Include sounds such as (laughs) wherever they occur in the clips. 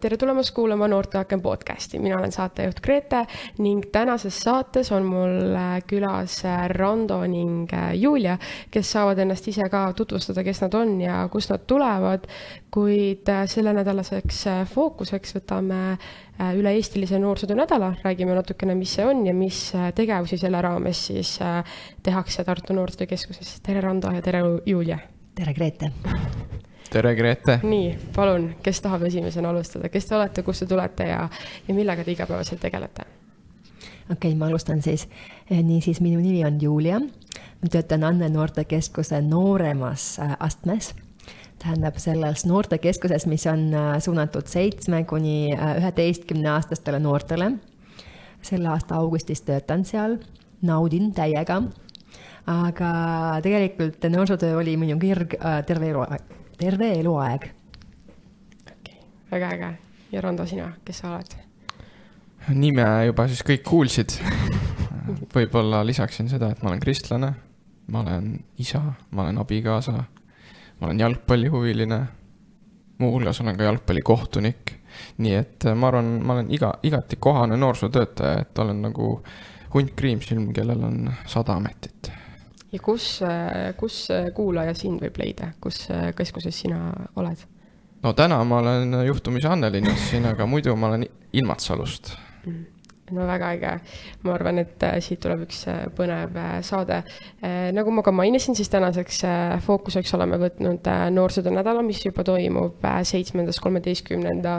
tere tulemast kuulama Noorteaken podcasti, mina olen saatejuht Grete ning tänases saates on mul äh, külas äh, Rando ning äh, Julia, kes saavad ennast ise ka tutvustada, kes nad on ja kust nad tulevad. kuid sellenädalaseks fookuseks võtame üle-eestilise noorsootöö nädala, räägime natukene, mis see on ja mis tegevusi selle raames siis tehakse Tartu Noorsootöö Keskuses. tere, Rando ja tere, Julia! tere, Grete! Tere, Grete! nii, palun, kes tahab esimesena alustada, kes te olete, kust te tulete ja, ja millega te igapäevaselt tegelete? okei okay,, ma alustan siis. Eh, niisiis, minu nimi on Julia. ma töötan Anne Noortekeskuse nooremas äh, astmes. tähendab selles noortekeskuses, mis on äh, suunatud seitsme kuni üheteistkümne aastastele noortele. selle aasta augustis töötan seal, naudin täiega aga tegelikult noorsootöö oli minu kirg terve eluaeg terve eluaeg. okei okay., väga äge. ja Rando, sina, kes sa oled? nime juba siis kõik kuulsid. (laughs) võib-olla lisaksin seda, et ma olen kristlane, ma olen isa, ma olen abikaasa, ma olen jalgpallihuviline. muuhulgas olen ka jalgpallikohtunik. nii et äh, ma arvan, ma olen iga, igati kohane noorsootöötaja, et olen nagu hunt kriimsilm, kellel on sada ametit ja kus, kus kuulaja sind võib leida, kus keskuses sina oled? no täna ma olen juhtumisi Annelinnas siin, aga muidu ma olen Ilmatsalust. Mm no väga äge. ma arvan, et äh, siit tuleb üks äh, põnev äh, saade. nagu ma ka mainisin, siis tänaseks fookuseks oleme võtnud noorsootöö nädala, mis juba toimub seitsmendast kolmeteistkümnenda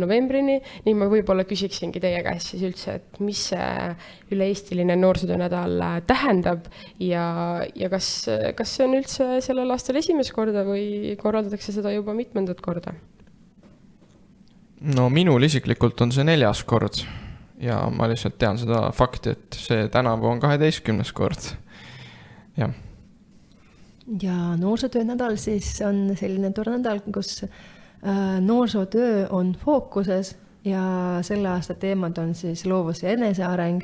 novembrini. ning ma võib-olla küsiksingi teie käest siis üldse, et mis see üle-eestiline noorsootöö nädal tähendab ja, ja kas, kas see on üldse sellel aastal esimest korda või korraldatakse seda juba mitmendat korda? no minul isiklikult on see neljas kord ja ma lihtsalt tean seda fakti, et see tänavu on kaheteistkümnes kord, jah. ja noorsootöö nädal siis on selline tore nädal, kus äh, noorsootöö on fookuses ja selle aasta teemad on siis loovus ja eneseareng.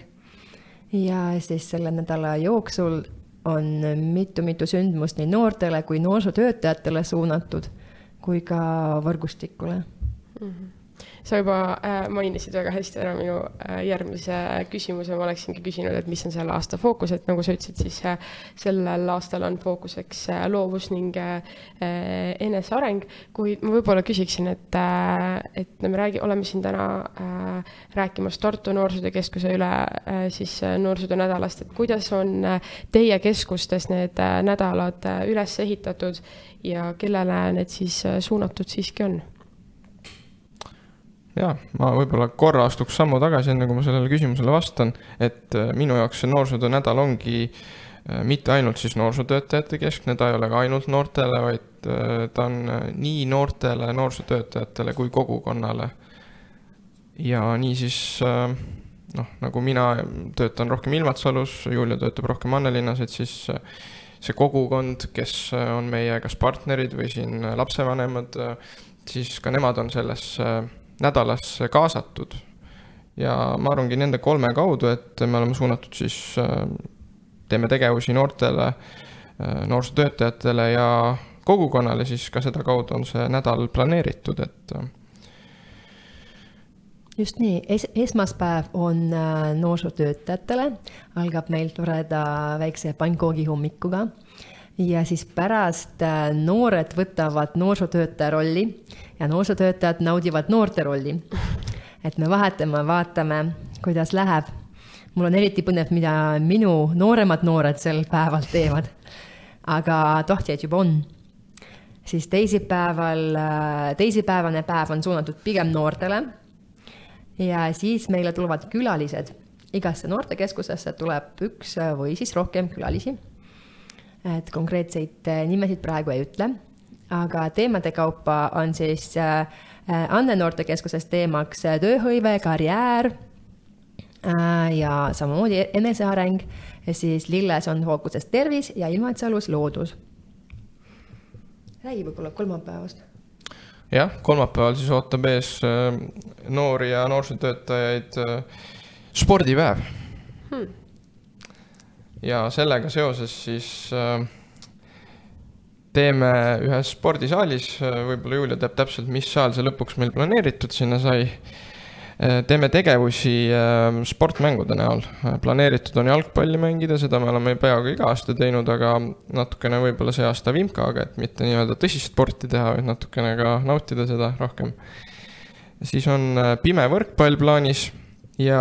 ja siis selle nädala jooksul on mitu-mitu sündmust nii noortele kui noorsootöötajatele suunatud kui ka võrgustikule mm. -hmm sa juba äh, mainisid väga hästi ära minu äh, järgmise küsimuse, ma oleksingi küsinud, et mis on selle aasta fookus, et nagu sa ütlesid, siis äh, sellel aastal on fookuseks loovus ning eneseareng, kuid ma võib-olla küsiksin, et et me räägi-, oleme siin täna rääkimas Tartu Noorsootöö Keskuse üle siis noorsootöö nädalast, et kuidas on teie keskustes need nädalad üles ehitatud ja kellele need siis suunatud siiski on? Jaa, ma võib-olla korra astuks sammu tagasi, enne kui ma sellele küsimusele vastan, et äh, minu jaoks see noorsootöö nädal ongi äh, mitte ainult siis noorsootöötajate keskne, ta ei ole ka ainult noortele, vaid äh, ta on nii noortele noorsootöötajatele kui kogukonnale. ja niisiis noh, nagu mina töötan rohkem Ilmatsalus, Julia töötab rohkem Annelinnas, et siis see kogukond, kes on meie kas partnerid või siin lapsevanemad, siis ka nemad on sellesse nädalasse kaasatud. ja ma arvangi nende kolme kaudu, et me oleme suunatud siis, äh, teeme tegevusi noortele, äh, noorsootöötajatele ja kogukonnale, siis ka sedakaudu on see nädal planeeritud, et äh, just nii. Es, esmaspäev on noorsootöötajatele, algab meil toreda väikse pannkoogi hommikuga ja siis pärast noored võtavad noorsootöötaja rolli ja noorsootöötajad naudivad noorte rolli. et me vahetame, vaatame, kuidas läheb. mul on eriti põnev, mida minu nooremad noored sel päeval teevad. aga tohtjaid juba on. siis teisipäeval, teisipäevane päev on suunatud pigem noortele. ja siis meile tulevad külalised. igasse noortekeskusesse tuleb üks või siis rohkem külalisi. Et konkreetseid nimesid praegu ei ütle aga teemade kaupa on siis äh, äh, Anne Noortekeskuses teemaks äh, tööhõive, karjäär ja samamoodi eneseareng, siis Lilles on fookuses tervis ja Ilmatsalus loodus. räägi võib-olla kolmapäevast. jah, kolmapäeval siis ootab ees noori ja noorsootöötajaid spordipäev hmm.. Ja sellega seoses siis äh, teeme ühes spordisaalis, võib-olla Julia teab täpselt, mis saal see lõpuks meil planeeritud sinna sai. teeme tegevusi sportmängude näol, planeeritud on jalgpalli mängida, seda me oleme peaaegu iga aasta teinud, aga natukene võib-olla see aasta vimkaga, et mitte nii-öelda tõsist sporti teha, vaid natukene ka nautida seda rohkem. siis on pime võrkpall plaanis ja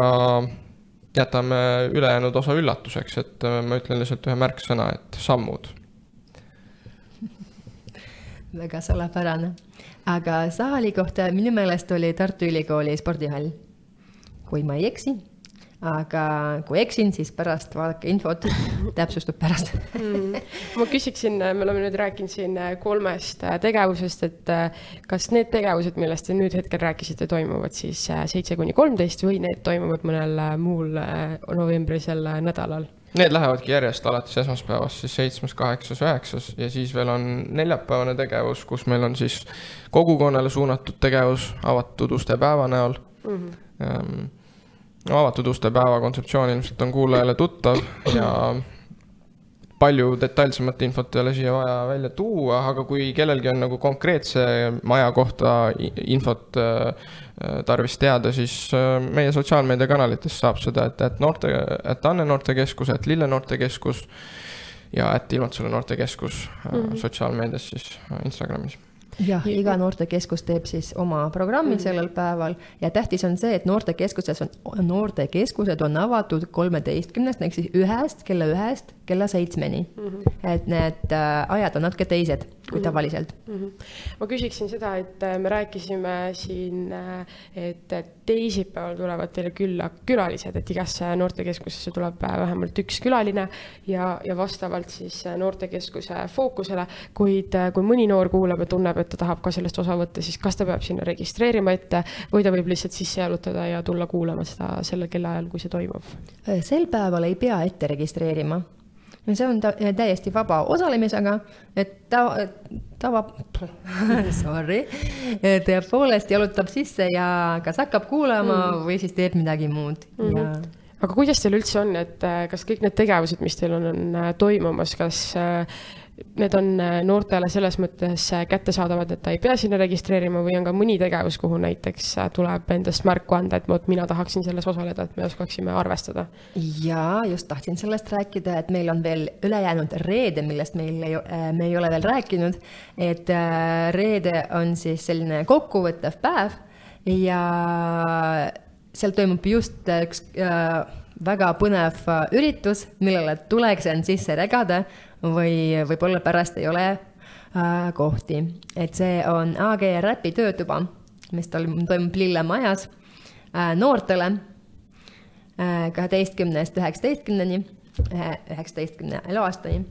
jätame ülejäänud osa üllatuseks, et ma ütlen lihtsalt ühe märksõna, et sammud väga suurepärane. aga saali kohta minu meelest oli Tartu Ülikooli spordihall, kui ma ei eksi. Aga kui eksin, siis pärast vaadake infot, (laughs) täpsustub pärast mm.. ma küsiksin, me oleme nüüd rääkinud siin kolmest tegevusest, et kas need tegevused, millest te nüüd hetkel rääkisite, toimuvad siis seitse kuni kolmteist või need toimuvad mõnel muul novembrisel nädalal? Need lähevadki järjest alates esmaspäevast, siis seitsmes, kaheksas, üheksas ja siis veel on neljapäevane tegevus, kus meil on siis kogukonnale suunatud tegevus avatud uste päeva näol mm. -hmm. Avatud uste päeva kontseptsioon ilmselt on kuulajale tuttav ja palju detailsemat infot ei ole siia vaja välja tuua, aga kui kellelgi on nagu konkreetse maja kohta infot Äh, tarvis teada, siis äh, meie sotsiaalmeediakanalitest saab seda, et, et noorte, et Anne Noortekeskus, et Lille Noortekeskus ja et Ilmatsule Noortekeskus mm -hmm. sotsiaalmeedias siis Instagramis jah, iga noortekeskus teeb siis oma programmi mm. sellel päeval ja tähtis on see, et noortekeskuses on, noortekeskused on avatud kolmeteistkümnest ehk siis ühest kella ühest kella seitsmeni mm. -hmm. et need äh, ajad on natuke teised kui -hmm. tavaliselt mm. -hmm. ma küsiksin seda, et äh, me rääkisime siin, äh, et teisipäeval tulevad teile külla külalised, et igasse noortekeskusesse tuleb vähemalt üks külaline ja, ja vastavalt siis noortekeskuse fookusele, kuid kui mõni noor kuulab ja tunneb, et ta tahab ka sellest osa võtta, siis kas ta peab sinna registreerima ette või ta võib lihtsalt sisse jalutada ja tulla kuulama seda sellel kellaajal, kui see toimub? sel päeval ei pea ette registreerima see on ta, täiesti vaba osalemisega, et ta, tava, (laughs) sorry, tõepoolest jalutab sisse ja kas hakkab kuulama mm. või siis teeb midagi muud mm -hmm. ja aga kuidas teil üldse on, et kas kõik need tegevused, mis teil on, on toimumas, kas need on äh, noortele selles mõttes äh, kättesaadavad, et ta ei pea sinna registreerima või on ka mõni tegevus, kuhu näiteks äh, tuleb endast märku anda, et vot mina tahaksin selles osaleda, et me oskaksime arvestada? jaa, just tahtsin sellest rääkida, et meil on veel ülejäänud reede, millest meil ei, me ei ole veel rääkinud. et reede on siis selline kokkuvõttev päev ja seal toimub just üks väga põnev üritus, millele tuleks end sisse regada või võib-olla pärast ei ole äh, kohti. et see on AG Räpi töötuba, mis toimub Lillemajas äh, noortele äh, kaheteistkümnest üheksateistkümneni, äh, üheksateistkümne eluaastani.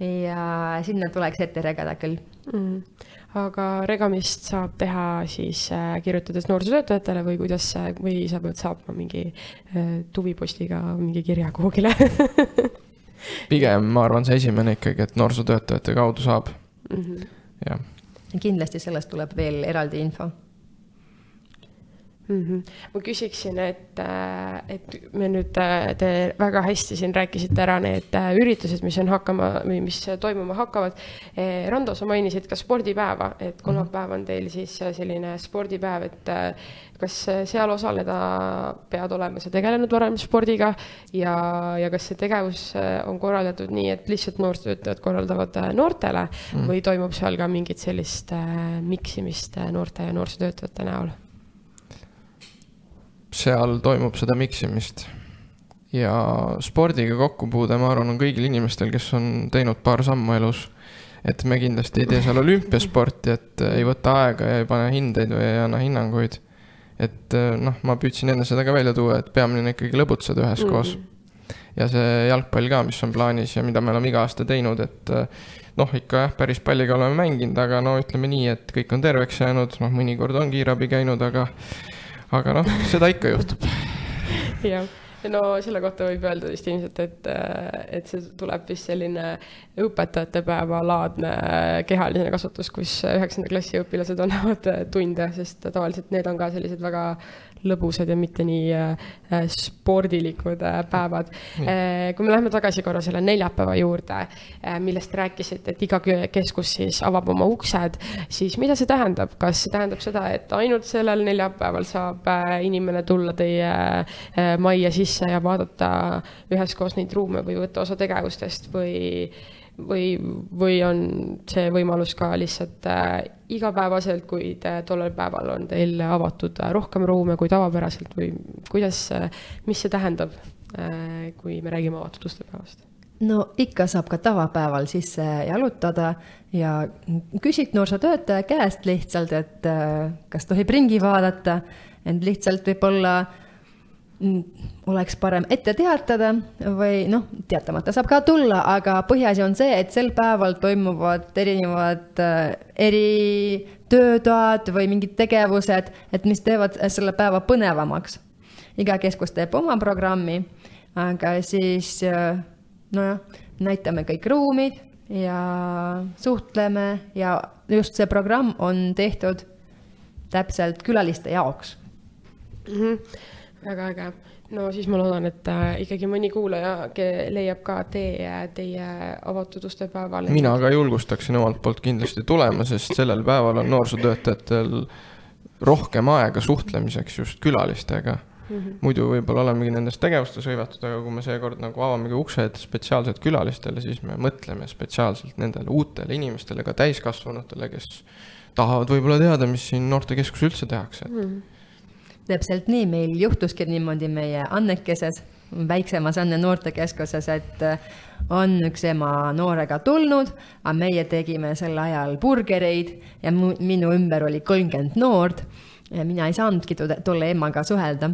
ja sinna tuleks ette regada küll mm aga regamist saab teha siis äh, kirjutades noorsootöötajatele või kuidas, või sa pead saatma mingi äh, tuvipostiga mingi kirja kuhugile (laughs) pigem ma arvan, see esimene ikkagi, et noorsootöötajate kaudu saab mm. -hmm. jah. kindlasti sellest tuleb veel eraldi info mm. -hmm. ma küsiksin, et, äh, et me nüüd, äh, te väga hästi siin rääkisite ära need äh, üritused, mis on hakkama või mis toimuma hakkavad. Rando, sa mainisid ka spordipäeva, et kolmapäev on teil siis selline spordipäev, et kas seal osaleda pead olema sa tegelenud varem spordiga ja, ja kas see tegevus on korraldatud nii, et lihtsalt noorsootöötajad korraldavad noortele mm. või toimub seal ka mingit sellist miksimist noorte ja noorsootöötajate näol? Seal toimub seda miksimist. ja spordiga kokkupuude, ma arvan, on kõigil inimestel, kes on teinud paar sammu elus. et me kindlasti ei tee seal olümpiasporti, et ei võta aega ja ei pane hindeid või ei anna hinnanguid. et noh, ma püüdsin enne seda ka välja tuua, et peamine ikkagi lõbutseda üheskoos mm. -hmm. ja see jalgpall ka, mis on plaanis ja mida me oleme iga aasta teinud, et noh, ikka jah, päris palliga oleme mänginud, aga no ütleme nii, et kõik on terveks jäänud, noh, mõnikord on kiirabi käinud, aga aga noh, seda ikka juhtub. (laughs) jah, no selle kohta võib öelda vist ilmselt, et, et see tuleb vist selline õpetajate päeva laadne kehaline kasvatus, kus üheksanda klassi õpilased annavad tunde, sest tavaliselt need on ka sellised väga lõbusad ja mitte nii äh, spordilikud äh, päevad. Äh, kui me läheme tagasi korra selle neljapäeva juurde, millest rääkisite, et iga keskus siis avab oma uksed, siis mida see tähendab, kas see tähendab seda, et ainult sellel neljapäeval saab inimene tulla teie majja sisse ja vaadata üheskoos neid ruume või võtta osa tegevustest või või, või on see võimalus ka lihtsalt äh, igapäevaselt, kuid äh, tollel päeval on teil avatud äh, rohkem ruume kui tavapäraselt või kuidas äh,, mis see tähendab äh,, kui me räägime avatud uste päevast? no ikka saab ka tavapäeval sisse jalutada ja küsid noorsootöötaja käest lihtsalt, et äh, kas tohib ringi vaadata, et lihtsalt võib-olla oleks parem ette teatada või noh, teatamata saab ka tulla, aga põhiasi on see, et sel päeval toimuvad erinevad äh, eritöötoad või mingid tegevused, et mis teevad selle päeva põnevamaks. iga keskus teeb oma programmi, aga siis äh, nojah, näitame kõik ruumid ja suhtleme ja just see programm on tehtud täpselt külaliste jaoks mm. -hmm väga äge. no siis ma loodan, et äh, ikkagi mõni kuulaja leiab ka tee teie avatud uste päevale. mina ka julgustaksin omalt poolt kindlasti tulema, sest sellel päeval on noorsootöötajatel rohkem aega suhtlemiseks just külalistega mm. -hmm. muidu võib-olla olemegi nendes tegevustes hõivatud, aga kui me seekord nagu avamegi uksed spetsiaalselt külalistele, siis me mõtleme spetsiaalselt nendele uutele inimestele, ka täiskasvanutele, kes tahavad võib-olla teada, mis siin noortekeskuses üldse tehakse mm. -hmm täpselt nii, meil juhtuski niimoodi meie Annekeses, väiksemas Anne noortekeskuses, et äh, on üks ema noorega tulnud, aga meie tegime sel ajal burgereid ja minu ümber oli kolmkümmend noort ja mina ei saanudki tolle emaga suhelda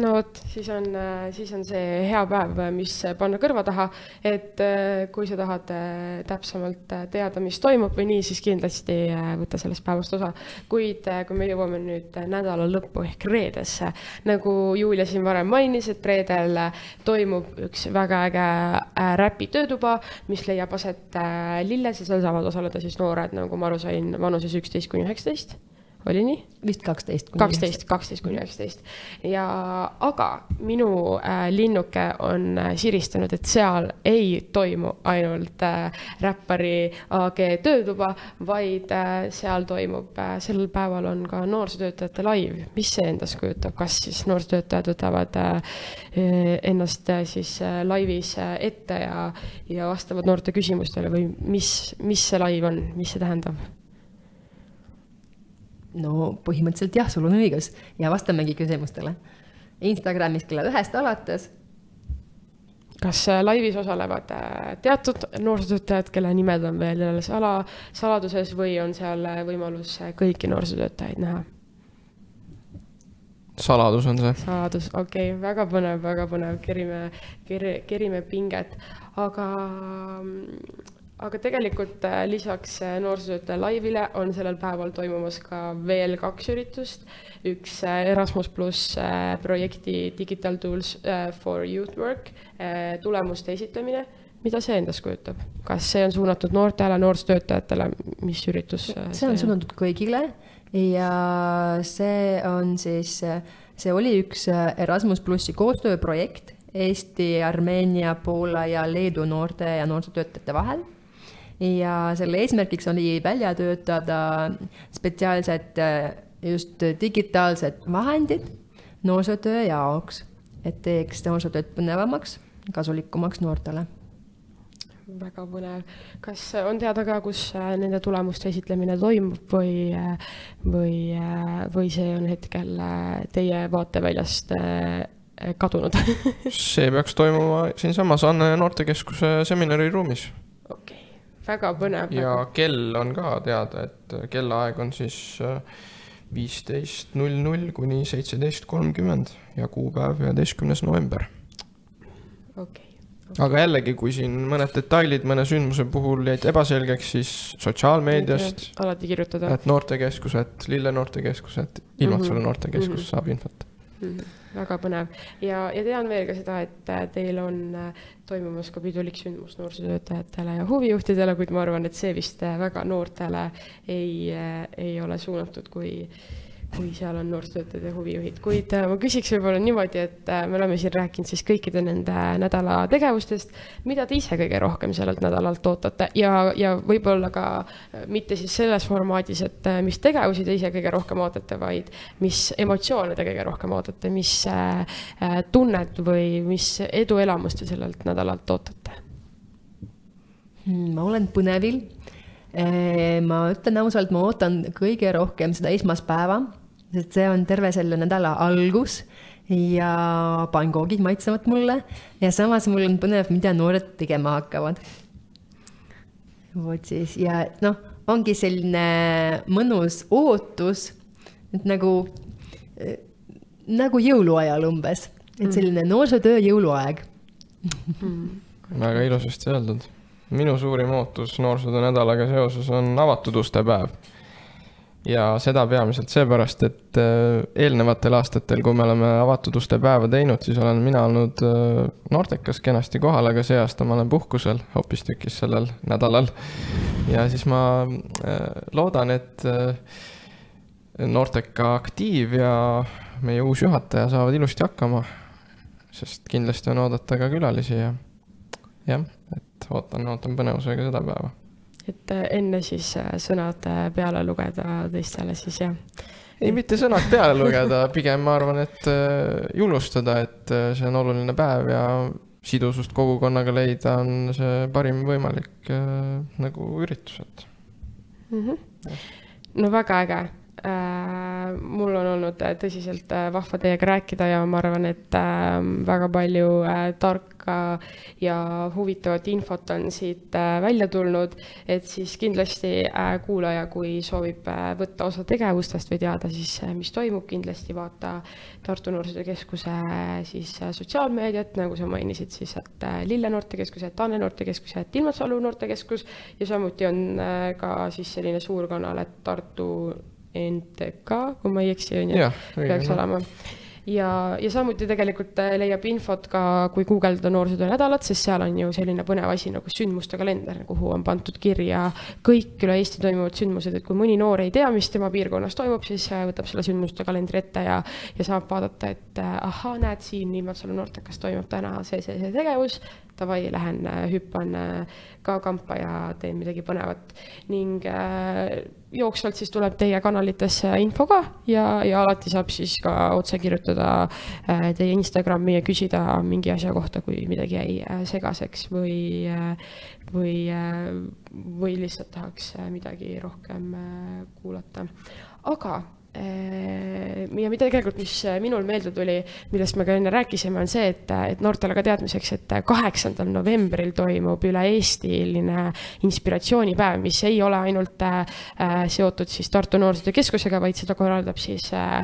no vot, siis on, äh, siis on see hea päev, mis panna kõrva taha, et äh, kui sa tahad äh, täpsemalt teada, mis toimub või nii, siis kindlasti võta sellest päevast osa. kuid kui me jõuame nüüd nädala lõppu ehk reedesse, nagu Julia siin varem mainis, et reedel toimub üks väga äge räpi töötuba, mis leiab aset Lilles ja seal saavad osaleda siis noored, nagu ma aru sain, vanuses üksteist kuni üheksateist oli nii? vist kaksteist. kaksteist, kaksteist kuni üheksateist. ja, aga minu äh, linnuke on äh, siristanud, et seal ei toimu ainult äh, räppari AG töötuba, vaid äh, seal toimub äh,, sel päeval on ka noorsootöötajate live. mis see endast kujutab, kas siis noorsootöötajad võtavad äh, ennast äh, siis äh, laivis äh, ette ja, ja vastavad noorte küsimustele või mis, mis see live on, mis see tähendab? No põhimõtteliselt jah, sul on õigus ja vastamegi küsimustele. Instagramis kella ühest alates. kas äh, laivis osalevad äh, teatud noorsootöötajad, kelle nimed on veel jälle sala, saladuses või on seal äh, võimalus kõiki noorsootöötajaid näha? saladus on see. saladus, okei okay,, väga põnev, väga põnev, kerime, kerime pinget, aga mm, aga tegelikult äh, lisaks äh, noorsootöötaja laivile on sellel päeval toimumas ka veel kaks üritust. üks äh, Erasmus pluss projekti Digital Tools for Youth Work tulemuste esitlemine. mida see endast kujutab, kas see on suunatud noortele, noorsootöötajatele, mis üritus? see on suunatud kõigile ja see on siis, see oli üks Erasmus plussi koostööprojekt Eesti, Armeenia, Poola ja Leedu noorte ja noorsootöötajate vahel ja selle eesmärgiks oli välja töötada spetsiaalsed äh, just digitaalsed vahendid noorsootöö jaoks, et teeks noorsootööd põnevamaks, kasulikumaks noortele väga põnev. kas on teada ka, kus äh, nende tulemuste esitlemine toimub või, äh, või, või see on hetkel teie vaateväljast kadunud (laughs) see peaks toimuma siinsamas Anne noortekeskuse seminariruumis. okei okay väga põnev. ja kell on ka teada, et kellaaeg on siis äh, viisteist null null kuni seitseteist kolmkümmend ja kuupäev üheteistkümnes november. okei okay. Okay. aga jällegi, kui siin mõned detailid mõne sündmuse puhul jäid ebaselgeks, siis sotsiaalmeediast. alati kirjutada. et noortekeskus, et Lille noortekeskus, et Ilmatsala mm -hmm. noortekeskus mm -hmm. saab infot väga põnev. Ja, ja tean veel ka seda, et äh, teil on äh, toimumas ka pidulik sündmus noorsootöötajatele ja huvijuhtidele, kuid ma arvan, et see vist äh, väga noortele ei, ei ole suunatud, kui kui seal on noorsootöötajad ja huvijuhid, kuid äh, ma küsiks võib-olla niimoodi, et äh, me oleme siin rääkinud siis kõikide nende nädala tegevustest, mida te ise kõige rohkem sellelt nädalalt ootate? Ja, ja võib-olla ka äh, mitte siis selles formaadis, et mis tegevusi te ise kõige rohkem ootate, vaid mis emotsioone te kõige rohkem ootate, mis tunnet või mis eduelamust te sellelt nädalalt ootate? Hmm, ma olen põnevil. Ma ütlen ausalt, ma ootan kõige rohkem seda esmaspäeva, sest see on terve selle nädala algus ja pankoogid maitsevad mulle ja samas mul on põnev, mida noored tegema hakkavad. vot siis ja noh, ongi selline mõnus ootus, et nagu, nagu jõuluajal umbes, et mm. selline noorsootöö jõuluaeg mm.. väga ilusasti öeldud minu suurim ootus noorsootöö nädalaga seoses on avatud uste päev. Ja seda peamiselt seepärast, et äh, eelnevatel aastatel, kui me oleme avatud uste päeva teinud, siis olen mina olnud äh, noortekas kenasti kohal, aga see aasta ma olen puhkusel hoopistükkis sellel nädalal. ja siis ma äh, loodan, et noorteka aktiiv ja meie uus juhataja saavad ilusti hakkama. sest kindlasti on oodata ka külalisi ja jah, et ootan, ootan põnevusega seda päeva. Et äh, enne siis äh, sõnad äh, peale lugeda teistele siis jah? ei, mitte sõnad peale lugeda, pigem ma arvan, et julgustada, et see on oluline päev ja sidusust kogukonnaga leida on see parim võimalik nagu üritus, et mm. -hmm. no väga äge mul on olnud tõsiselt vahva teiega rääkida ja ma arvan, et väga palju tarka ja huvitavat infot on siit välja tulnud, et siis kindlasti kuulaja, kui soovib võtta osa tegevustest või teada siis, mis toimub, kindlasti vaata Tartu Noorsootöö Keskuse siis sotsiaalmeediat, nagu sa mainisid siis, et Lille Noortekeskus, et Anne Noortekeskus ja et Ilmatsalu Noortekeskus ja samuti on ka siis selline suur kanal, et Tartu NTK, kui ma ei eksi, on ju, peaks olema ja, ja samuti tegelikult äh, leiab infot ka, kui guugeldada noorsootöö nädalat, sest seal on ju selline põnev asi nagu sündmuste kalender, kuhu on pandud kirja kõik üle Eesti toimuvad sündmused, et kui mõni noor ei tea, mis tema piirkonnas toimub, siis äh, võtab selle sündmuste kalendri ette ja, ja saab vaadata, et äh, ahaa, näed, siin Liimatsalu noortekas toimub täna see, see, see tegevus, davai, lähen hüppan ka kampa ja teen midagi põnevat. ning äh, jooksvalt siis tuleb teie kanalitesse info ka ja, ja alati saab siis ka otse kirjutada äh, teie Instagrami ja küsida mingi asja kohta, kui midagi jäi äh, segaseks või äh,, või äh,, või lihtsalt tahaks äh, midagi rohkem äh, kuulata. aga Äh, ja mida tegelikult, mis äh, minul meelde tuli, millest me ka enne rääkisime, on see, et, et noortele ka teadmiseks, et kaheksandal novembril toimub üle-eestiline inspiratsioonipäev, mis ei ole ainult äh, seotud siis Tartu Noorsootöö Keskusega, vaid seda korraldab siis äh,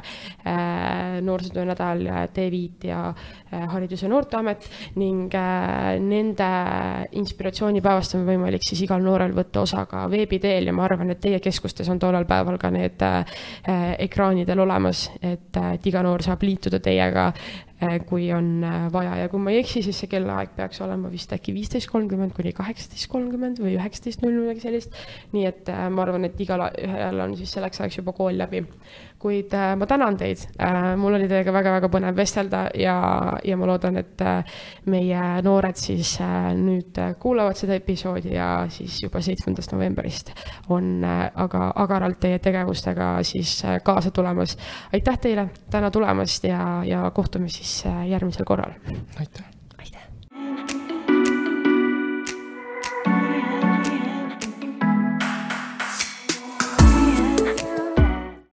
äh Noorsootöö nädal, T5 ja äh, Haridus- ja Noorteamet ning äh, nende inspiratsioonipäevast on võimalik siis igal noorel võtta osa ka veebi teel ja ma arvan, et teie keskustes on tollel päeval ka need äh, ekraanidel olemas, et, et iga noor saab liituda teiega, kui on eh, vaja ja kui ma ei eksi, siis see kellaaeg peaks olema vist äkki viisteist kolmkümmend kuni kaheksateist kolmkümmend või üheksateist null midagi sellist. nii et eh, ma arvan, et igal ühel on siis selleks ajaks juba kool läbi kuid ma tänan teid mul oli teiega väga-väga põnev vestelda ja, ja ma loodan, et meie noored siis nüüd kuulavad seda episoodi ja siis juba seitsmendast novembrist on aga agaralt teie tegevustega siis kaasa tulemas. aitäh teile täna tulemast ja, ja kohtume siis äh, järgmisel korral. aitäh